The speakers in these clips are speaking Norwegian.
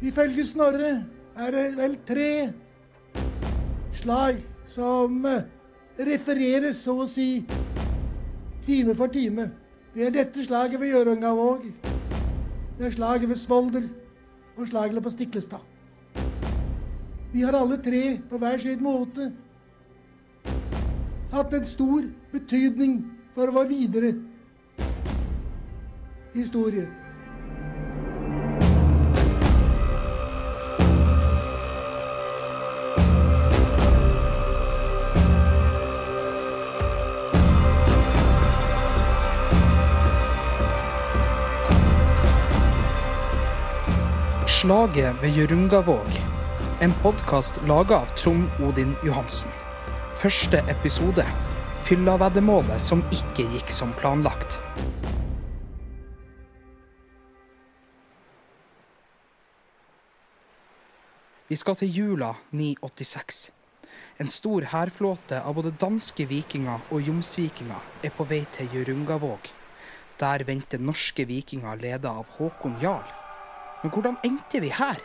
Ifølge Snorre er det vel tre slag som eh, refereres så å si time for time. Det er dette slaget ved Gjørungavåg. Det er slaget ved Svolder og slaget på Stiklestad. Vi har alle tre på hver sin måte hatt en stor betydning for vår videre historie. Slaget ved Hjørungavåg. En podkast laga av Trond Odin Johansen. Første episode. Fyllaveddemålet som ikke gikk som planlagt. Vi skal til jula 986. En stor hærflåte av både danske vikinger og jomsvikinger er på vei til Hjørungavåg. Der venter norske vikinger ledet av Håkon Jarl. Men hvordan endte vi her?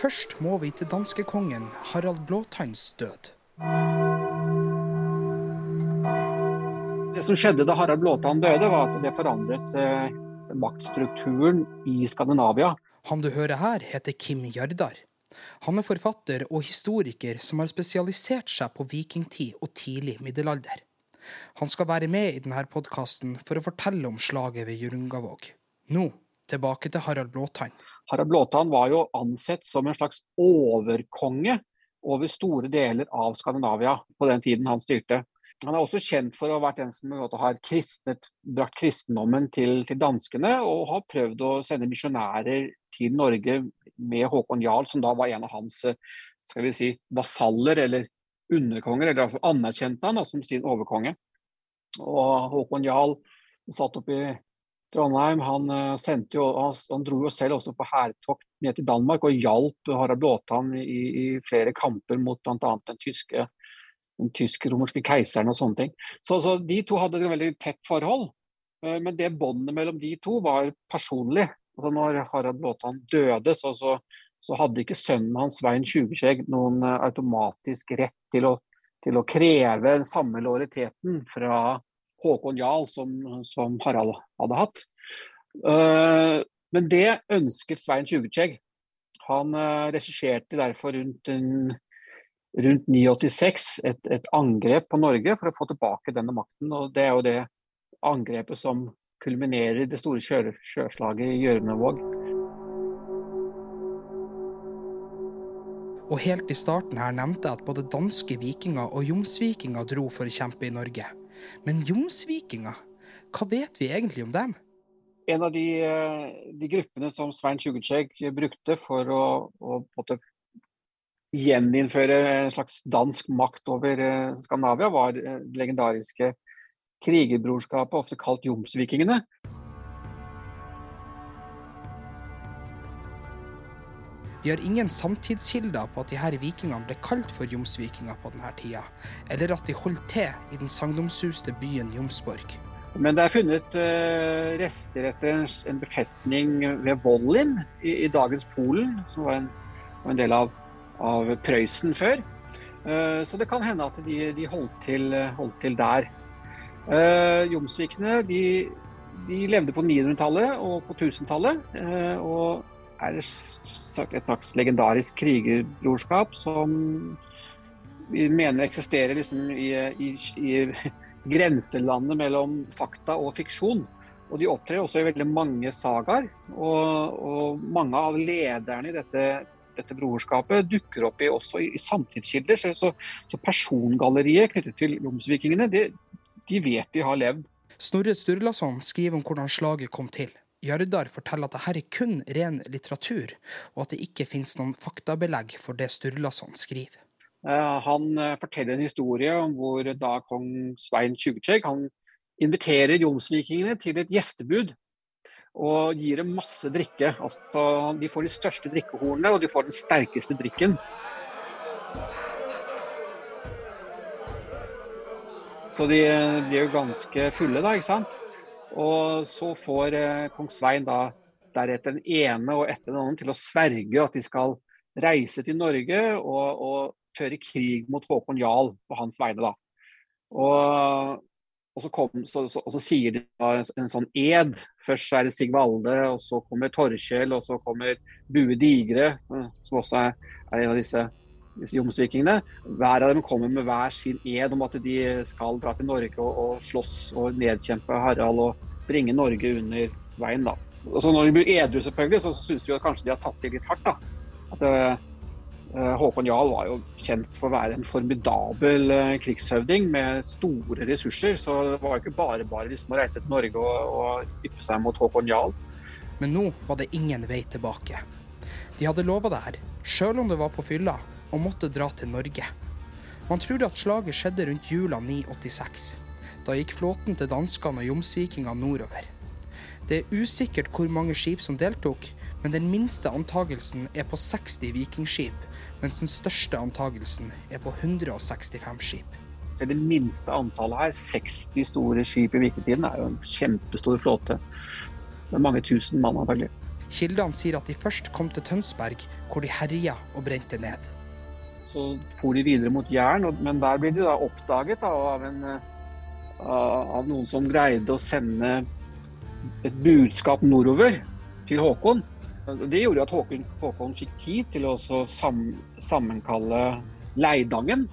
Først må vi til danskekongen Harald Blåtanns død. Det som skjedde da Harald Blåtann døde, var at det forandret eh, maktstrukturen i Skandinavia. Han du hører her, heter Kim Jardar. Han er forfatter og historiker som har spesialisert seg på vikingtid og tidlig middelalder. Han skal være med i denne podkasten for å fortelle om slaget ved Jurungavåg. Nå tilbake til Harald Blåtann. Harald Blåtann var jo ansett som en slags overkonge over store deler av Skandinavia på den tiden han styrte. Han er også kjent for å ha vært den som har kristnet, brakt kristendommen til, til, danskene, og har prøvd å sende misjonærer til Norge med Håkon Jarl, som da var en av hans skal vi si, vasaller eller underkonger, eller altså anerkjente han da, som sin overkonge. Og Håkon Jarl satt oppe i Trondheim. Han, jo, han, dro jo selv også på hærtokt ned til Danmark og hjalp Harald Blåtann i, i flere kamper mot bl.a. den tyske den tysk-romerske keiseren og sånne ting. Så, så, de to hadde et veldig tett forhold. Eh, men det båndet mellom de to var personlig. Altså når Harald Blåtann døde, så, så, så, hadde ikke sønnen hans Svein Tjugeskjegg noen eh, automatisk rett til å, til å kreve den samme lojaliteten fra Håkon Jarl som, som, Harald hadde hatt. Uh, men det ønsket Svein Tjugeskjegg. Han uh, regisserte derfor rundt en rundt 986 et, et, angrep på Norge for å få tilbake denne makten. og Det er jo det angrepet som kulminerer det store sjø, sjøslaget i Gjørmevåg. Og helt i starten her nevnte jeg at både danske vikinger og jomsvikinger dro for å kjempe i Norge. Men jomsvikinger, hva vet vi egentlig om dem? En av de, eh, de gruppene som Svein Tjugeskjegg brukte for å, å gjeninnføre en slags dansk makt over eh, Skandinavia, var det eh, legendariske krigerbrorskapet, ofte kalt jomsvikingene. Vi har ingen samtidskilder på at de her vikingene ble kalt for jomsvikinger på denne tida, eller at de holdt til i den sagnomsuste byen Jomsborg. Men det er funnet uh, rester etter en, befestning ved Wollin i, i dagens Polen, som var en, var en del av av Prøysen før. Eh, så det kan hende at de, de holdt, til, holdt, til, der. Eh, jomsvikene de, de levde på 900-tallet og på 1000-tallet. Eh, og er et slags legendarisk krigerbrorskap som vi mener eksisterer liksom i, i, i grenselandet mellom fakta og fiksjon. Og de opptrer også i veldig mange sagaer. Og, og mange av lederne i dette dette brorskapet dukker opp i, også i, i samtidskilder. Så, så, så, persongalleriet knyttet til lomsvikingene, de, de vet de har levd. Snorre Sturlason skriver om hvordan slaget kom til. Jardar forteller at dette er kun ren litteratur, og at det ikke finnes noen faktabelegg for det Sturlason skriver. Han eh, forteller en historie om hvor da kong Svein Tjugeskjegg inviterer jomsvikingene til et gjestebud og gir dem masse drikke. Altså, de får de største drikkehornene, og de får den sterkeste drikken. Så de, de er jo ganske fulle, da, ikke sant. Og så får eh, kong Svein da deretter den ene og etter den andre til å sverge at de skal reise til Norge og, og føre krig mot Håkon Jarl på hans vegne. da. Og, og, så, kom, så, så, og så, sier de en, en, sånn ed. Først er det Sigvalde, og så kommer Torkjell, og så kommer Bue Digre, som også er, er en av disse jomsvikingene. Hver av dem kommer med hver sin ed om at de skal dra til Norge og, og slåss og nedkjempe Harald og bringe Norge under Svein. da. Så når de blir edru, selvfølgelig, så syns de kanskje de har tatt det litt hardt. da. At uh, Håkon Jarl var jo kjent for å være en formidabel uh, krigshøvding med store ressurser. Så det var jo ikke bare bare liksom å reise til Norge og, og yppe seg mot Håkon Jarl. Men nå var det ingen vei tilbake. De hadde lova det her, sjøl om det var på fylla, og måtte dra til Norge. Man tror at slaget skjedde rundt jula 986. Da gikk flåten til danskene og jomsvikingene nordover. Det er usikkert hvor mange skip som deltok, men den minste antagelsen er på 60 vikingskip, mens den største antagelsen er på 165 skip. Så det minste antallet her, 60 store skip i vikingtiden, er jo en kjempestor flåte. Med mange tusen mann antagelig. Kildene sier at de først kom til Tønsberg, hvor de herja og brente ned. Så for de videre mot Jæren, men der ble de da oppdaget da, av, en, eh, av noen som greide å sende et budskap nordover til Håkon. Det gjorde at Håkon, Håkon fikk tid til å sam, sammenkalle Leidangen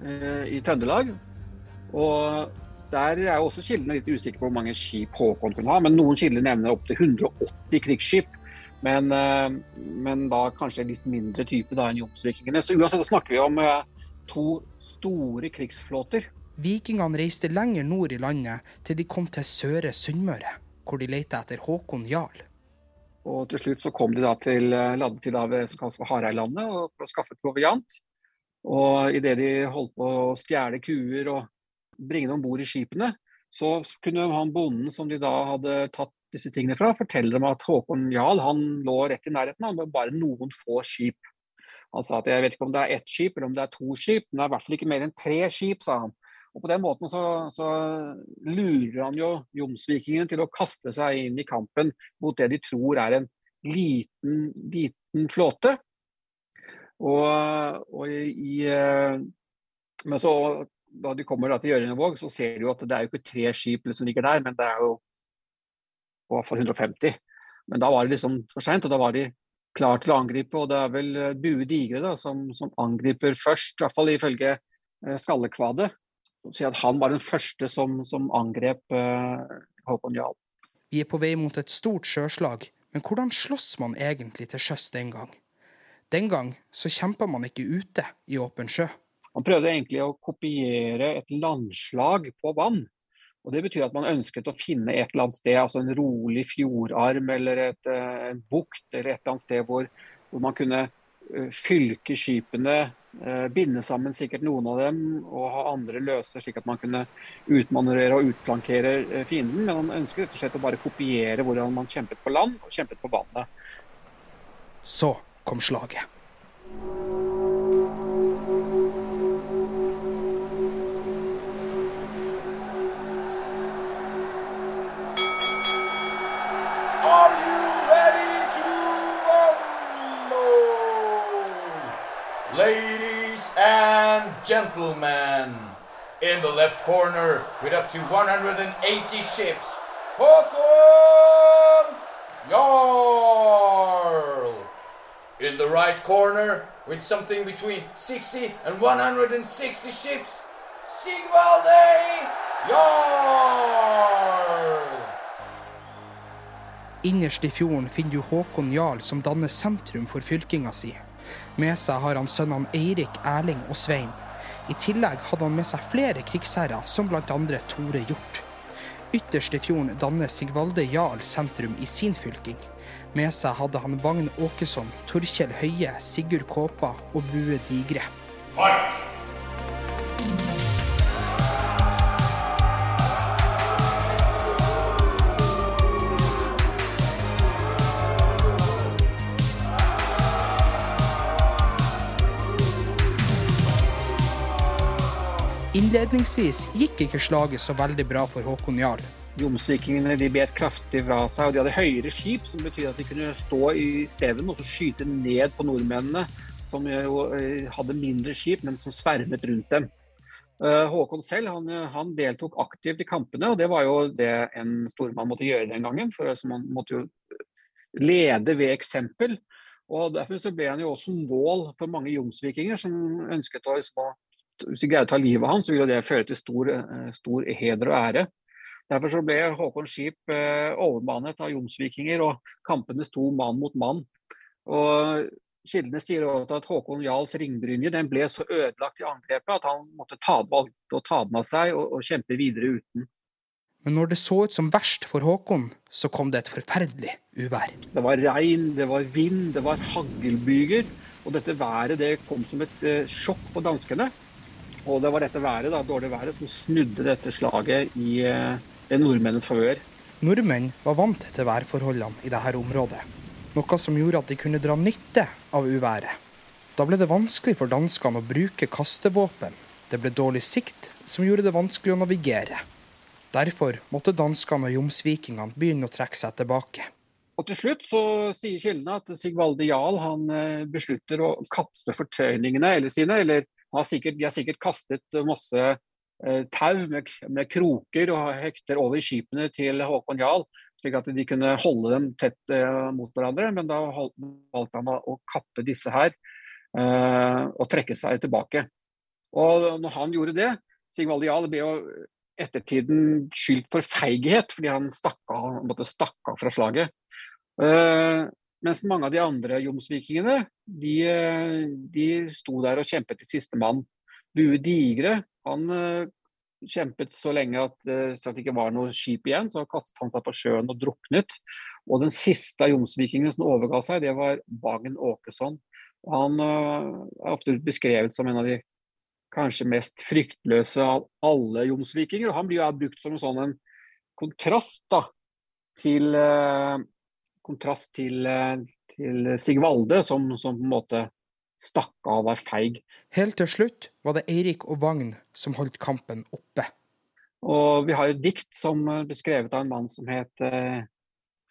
eh, i Trøndelag. Og der er også kildene litt usikre på hvor mange skip Håkon kunne ha, men noen kilder nevner opptil 180 krigsskip. Men, eh, men, da kanskje litt mindre type da enn jomsvikingene. Så uansett snakker vi om eh, to store krigsflåter. Vikingene reiste lenger nord i landet til de kom til Søre Sunnmøre hvor de lette etter Håkon Jarl. Og til slutt så kom de da til eh, Ladetidhavet som kalles for Hareidlandet for å skaffe proviant. Og idet de holdt på å stjele kuer og bringe dem om bord i skipene, så kunne han bonden som de da hadde tatt disse tingene fra, forteller om at Håkon Jarl han lå rett i nærheten, med bare noen få skip. Han sa at jeg vet ikke om det er ett skip eller om det er to skip, men det er i hvert fall ikke mer enn tre skip, sa han. Og På den måten så, så lurer han jo jomsvikingene til å kaste seg inn i kampen mot det de tror er en liten, liten flåte. Og, og i, eh, men så, da de kommer til Gjørinevåg, så ser de jo at det er jo ikke tre skip som ligger der, men det er jo hvert fall 150. Men da var det liksom for seint, og da var de klar til å angripe. Og det er vel eh, Bue Digre da, som, som angriper først, i hvert fall ifølge eh, Skallekvadet si at han var den første som, som angrep uh, Håkon Jarl. Vi er på vei mot et stort sjøslag, men hvordan slåss man egentlig til sjøs den gang? Den gang så kjempa man ikke ute i åpen sjø. Man prøvde egentlig å kopiere et landslag på vann. Og Det betyr at man ønsket å finne et eller annet sted, altså en rolig fjordarm eller et, eh, en bukt eller et eller annet sted hvor, hvor man kunne uh, fylke skipene Eh, binde sammen sikkert noen av dem og ha andre løse, slik at man kunne utmanøvrere og utplankere eh, fienden. Men han ønsker rett og slett å bare kopiere hvordan man kjempet på land og kjempet på vannet. Så kom slaget. Gentlemen. In the left corner, with up to 180 ships, Håkon Jarl. In the right corner, with something between 60 and 160 ships, Sigvalde Jarl. Innerst i fjorden finner du Håkon Jarl, som danner sentrum for fylkinga si. Med seg har han sønnene Eirik, Erling og Svein. I tillegg hadde han med seg flere krigsherrer, som bl.a. Tore Hjort. Ytterst i fjorden danner Sigvalde Jarl sentrum i sin fylking. Med seg hadde han Vagn Åkesson, Torkjell Høie, Sigurd Kåpa og Bue Digre. Fight! Innledningsvis gikk ikke slaget så veldig bra for Håkon Jarl. Jomsvikingene de bet kraftig fra seg, og de hadde høyere skip, som betyr at de kunne stå i steven og skyte ned på nordmennene, som jo eh, hadde mindre skip, men som svermet rundt dem. Eh, Håkon selv han, han, deltok aktivt i kampene, og det var jo det en stormann måtte gjøre den gangen. for Man måtte jo lede ved eksempel. og Derfor så ble han jo også mål for mange jomsvikinger som ønsket å liksom, Hvis de greide å ta livet av ham, så ville det føre til stor, eh, stor heder og ære. Derfor så ble Håkon skip eh, overmannet av jomsvikinger, og kampene sto mann mot mann. Og Kildene sier også at Håkon Jarls ringbrynje den ble så ødelagt i angrepet at han måtte ta, valgte å ta den av seg og, og, kjempe videre uten. Men når det så ut som verst for Håkon, så kom det et forferdelig uvær. Det var regn, det var vind, det var haglbyger. Og dette været det kom som et uh, sjokk på danskene. Og det var dette været, da, dårlig været som snudde dette slaget i uh, nordmennenes favør. Nordmenn var vant til værforholdene i dette området, noe som gjorde at de kunne dra nytte av uværet. Da ble det vanskelig for danskene å bruke kastevåpen. Det ble dårlig sikt, som gjorde det vanskelig å navigere. Derfor måtte danskene og jomsvikingene begynne å trekke seg tilbake. Og Til slutt så sier kildene at Sigvalde Jarl han eh, beslutter å kappe fortøyningene eller sine. eller har sikkert, De har sikkert kastet masse Eh, tau med, med, kroker og hekter over skipene til Håkon Jarl, slik at de kunne holde dem tett uh, mot hverandre. Men da valgte han å kappe disse her og trekke seg tilbake. Og når han gjorde det, Sigvald Jarl ble jo ettertiden skyldt for feighet fordi han stakk av, måtte stakke av fra slaget. Mens mange av de andre jomsvikingene de, de sto der og kjempet til sistemann. Bue Digre han uh, kjempet så lenge at, uh, så det ikke var noe skip igjen. Så kastet han seg på sjøen og druknet. Og den siste av jomsvikingene som overga seg, det var Bagen Åkesson. Han uh, er ofte beskrevet som en av de kanskje mest fryktløse av alle jomsvikinger. Og han blir jo brukt som en sånn en kontrast da, til, kontrast til, til Sigvalde, som, som på en måte stakk av og var feig. Helt til slutt var det Eirik og Vagn som holdt kampen oppe. Og vi har et dikt som ble skrevet av en mann som het uh,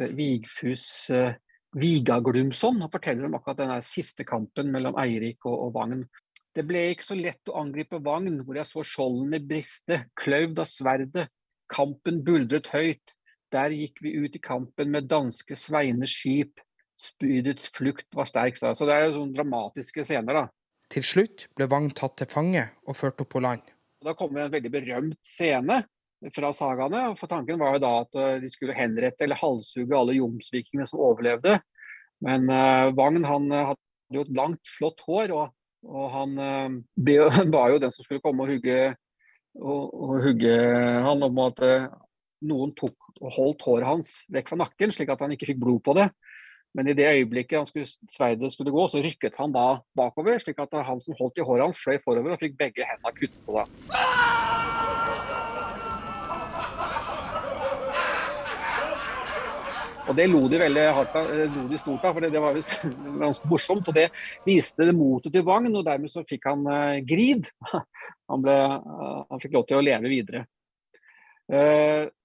Vigfus uh, Vigaglumsson, og forteller om akkurat denne siste kampen mellom Eirik og, og Vagn. Det ble ikke så lett å angripe Vagn, hvor jeg så skjoldene briste, kløvd av sverdet. Kampen buldret høyt. Der gikk vi ut i kampen med danske Sveines skip spydets flukt var sterk. Så det er jo sånne dramatiske scener. da. Til slutt ble Vagn tatt til fange og ført opp på land. Og da kommer en veldig berømt scene fra sagaene. for Tanken var jo da at eh, de skulle henrette eller halshugge alle jomsvikingene som overlevde. Men uh, Vagn han uh, hadde jo et langt, flott hår, og, og han uh, ba jo den som skulle komme og hugge, og, og hugge han om at noen tok og holdt håret hans vekk fra nakken, slik at han ikke fikk blod på det. Men i det øyeblikket han skulle, sverdet skulle gå, så rykket han da bakover, slik at han som holdt i håret hans, fløy forover og fikk begge hendene kuttet på. det. Og Det lo de veldig hardt av, lo de stort av, for det var ganske morsomt. og Det viste det motet til Vagn, og dermed så fikk han uh, grid. Han, ble, uh, han, fikk lov til å leve videre.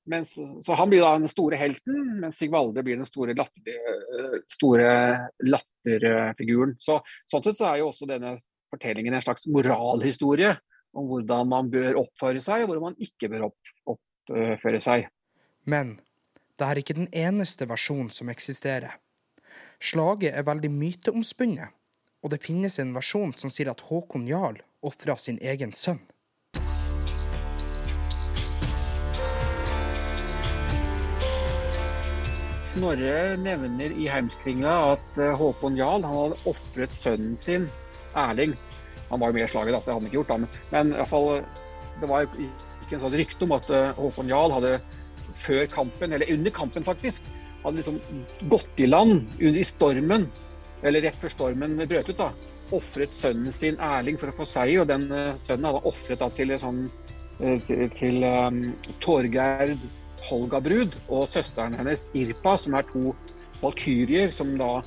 Mens, så han blir da den store helten, mens Sigvalde blir den store, latter, store latterfiguren. Så, sånn sett så er jo også denne fortellingen en slags moralhistorie om hvordan man bør oppføre seg, og hvordan man ikke bør opp, oppføre seg. Men det er ikke den eneste versjonen som eksisterer. Slaget er veldig myteomspunnet, og det finnes en versjon som sier at Håkon Jarl ofra sin egen sønn. Snorre nevner i Heimskringla at eh, Håkon Jarl han hadde ofret sønnen sin, Erling. Han var jo med i slaget, da, så det hadde han ikke gjort. Da. Men i fall, det var ikke en sånn rykte om at eh, Håkon Jarl hadde før kampen, eller under kampen faktisk, hadde liksom gått i land i stormen, eller rett før stormen brøt ut, da, ofret sønnen sin Erling for å få seier. Og den sønnen hadde ofret til, sånn, til, til um, Torgerd Holga Brud og søsteren hennes Irpa, som er to valkyrier som da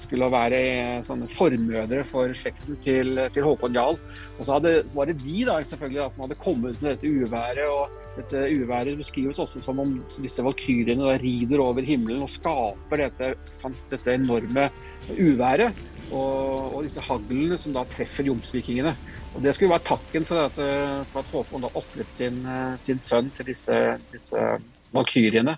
skulle være sånne formødre for slekten til, til Håkon Jarl. Og så, hadde, så, var det de da, selvfølgelig da, som hadde kommet med dette uværet. og dette uværet beskrives også som om disse valkyrjene rider over himmelen og skaper dette, dette enorme uværet. Og, og, disse haglene som da treffer jomsvikingene. Og Det skulle være takken for at, for at Håkon da ofret sin, sin, sønn til disse, disse valkyriene.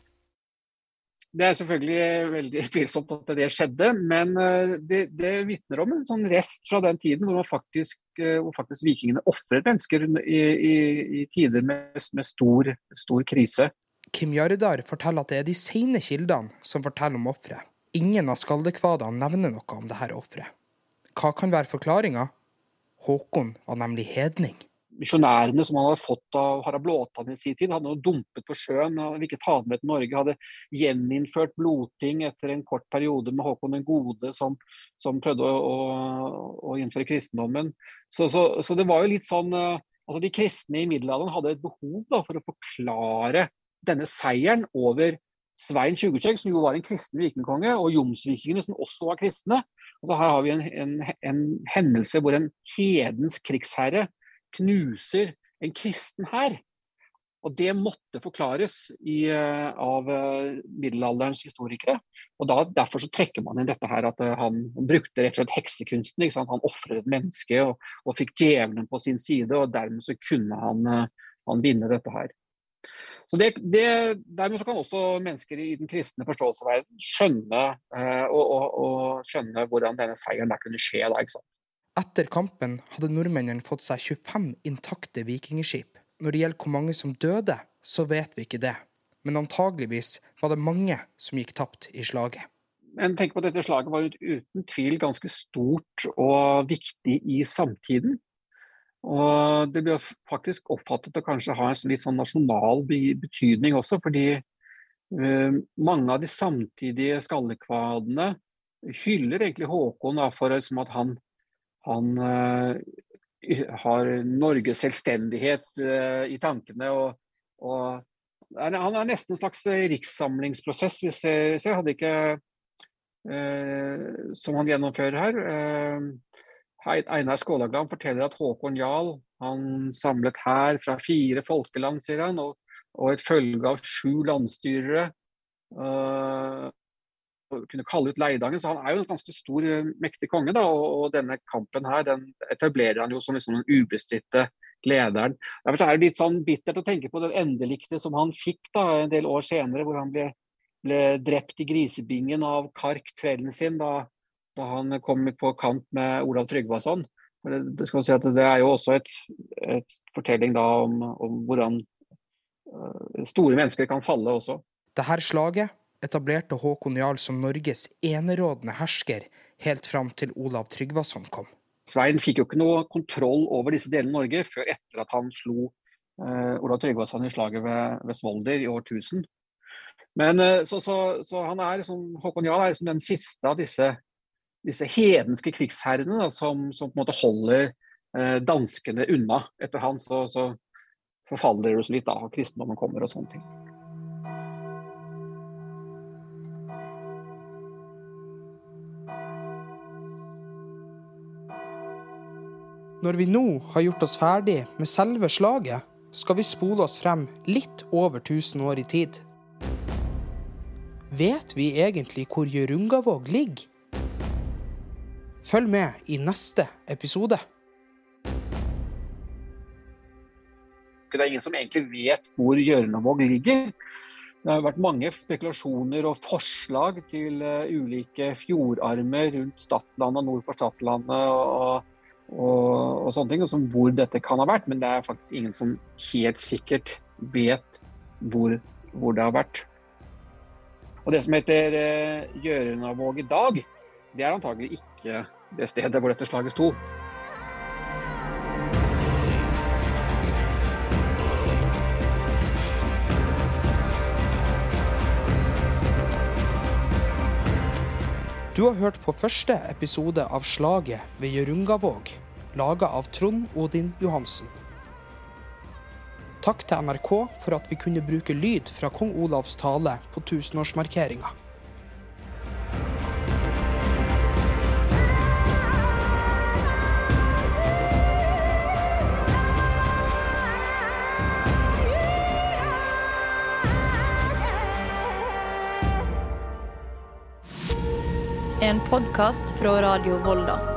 Det er selvfølgelig veldig tvilsomt at det skjedde, men eh, det, det vitner om en sånn rest fra den tiden hvor, faktisk, eh, hvor faktisk vikingene ofret mennesker i, i, i, tider med, med stor, stor, krise. Kim Jardar forteller at det er de sene kildene som forteller om offeret. Ingen av skaldekvadene nevner noe om dette offeret. Hva kan være forklaringa? Håkon var nemlig hedning misjonærene som han hadde fått av Harald Blåtann i sin tid, hadde noe dumpet på sjøen og ville ikke ta det med til Norge. Hadde gjeninnført blodting etter en kort periode med Håkon den gode, som, som prøvde å, å, å, innføre kristendommen. Så, så, så, det var jo litt sånn eh, altså De kristne i middelalderen hadde et behov da, for å forklare denne seieren over Svein Tjugeskjegg, som jo var en kristen vikingkonge, og jomsvikingene, som også var kristne. Altså Her har vi en, en, en hendelse hvor en hedens krigsherre knuser en kristen hær. Og Det måtte forklares i, uh, av uh, middelalderens historikere. og da, Derfor så trekker man inn dette her at uh, han, brukte rett og slett heksekunsten. Han ofret et menneske og, og, fikk djevelen på sin side, og dermed så kunne han, han vinne dette her. Så det, det, Dermed så kan også mennesker i den kristne forståelsesverden skjønne, og, og, og skjønne hvordan denne seieren der kunne skje. da, ikke sant? Etter kampen hadde nordmennene fått seg 25 intakte vikingskip. Når det gjelder hvor mange som døde, så vet vi ikke det. Men antageligvis var det mange som gikk tapt i slaget. Men tenk på at dette slaget var uten tvil ganske stort og viktig i samtiden. Og det ble faktisk oppfattet å kanskje ha en litt sånn nasjonal betydning også, fordi uh, mange av de samtidige skallekvadene hyller egentlig Håkon for at han han uh, har Norges selvstendighet uh, i tankene. og, og Han er nesten en slags rikssamlingsprosess. Hvis jeg, hvis jeg hadde ikke uh, Som han gjennomfører her. Einar Skålagland forteller at Håkon Jarl han samlet hær fra fire folkeland, sier han, og, og et følge av sju landstyrere. Kunne kalle ut leiedagen. Så han er jo en ganske stor, eh, mektig konge. da, og, denne kampen her, den etablerer han jo som liksom den ubestridte lederen. Derfor er det litt sånn bittert å tenke på den endelikte som han fikk da, en del år senere, hvor han ble, ble drept i grisebingen av Kark, kvelden sin, da, da, han kom på kamp med Olav Tryggvason. Det, det, si det, er jo også et, et fortelling da om, om hvordan uh, store mennesker kan falle også. Det her slaget etablerte Håkon Jarl som Norges enerådende hersker helt fram til Olav Tryggvason kom. Svein fikk jo ikke noe kontroll over disse delene av Norge før etter at han slo eh, Olav Tryggvason i slaget ved, ved Svolder i år 1000. Men eh, så, så, så, han er liksom, Håkon Jarl er liksom den siste av disse, disse hedenske krigsherrene da, som, som, på en måte holder eh, danskene unna. Etter han så, så forfaller det litt da, og kristendommen kommer og sånne ting. Når vi nå har gjort oss ferdig med selve slaget, skal vi spole oss frem litt over 1000 år i tid. Vet vi egentlig hvor Jørungavåg ligger? Følg med i neste episode. Det er ingen som egentlig vet hvor Hjørungavåg ligger. Det har vært mange spekulasjoner og forslag til uh, ulike fjordarmer rundt Stadlandet nord for Stadlandet. og og, og, sånne ting, som hvor dette kan ha vært. Men det er faktisk ingen som helt sikkert vet hvor, hvor det har vært. Og det som heter eh, Gjørenavåg i dag, det er antagelig ikke det stedet hvor dette slaget sto. Du har hørt på første episode av Slaget ved Hjørungavåg, laga av Trond Odin Johansen. Takk til NRK for at vi kunne bruke lyd fra kong Olavs tale på tusenårsmarkeringa. en podkast fra Radio Volda.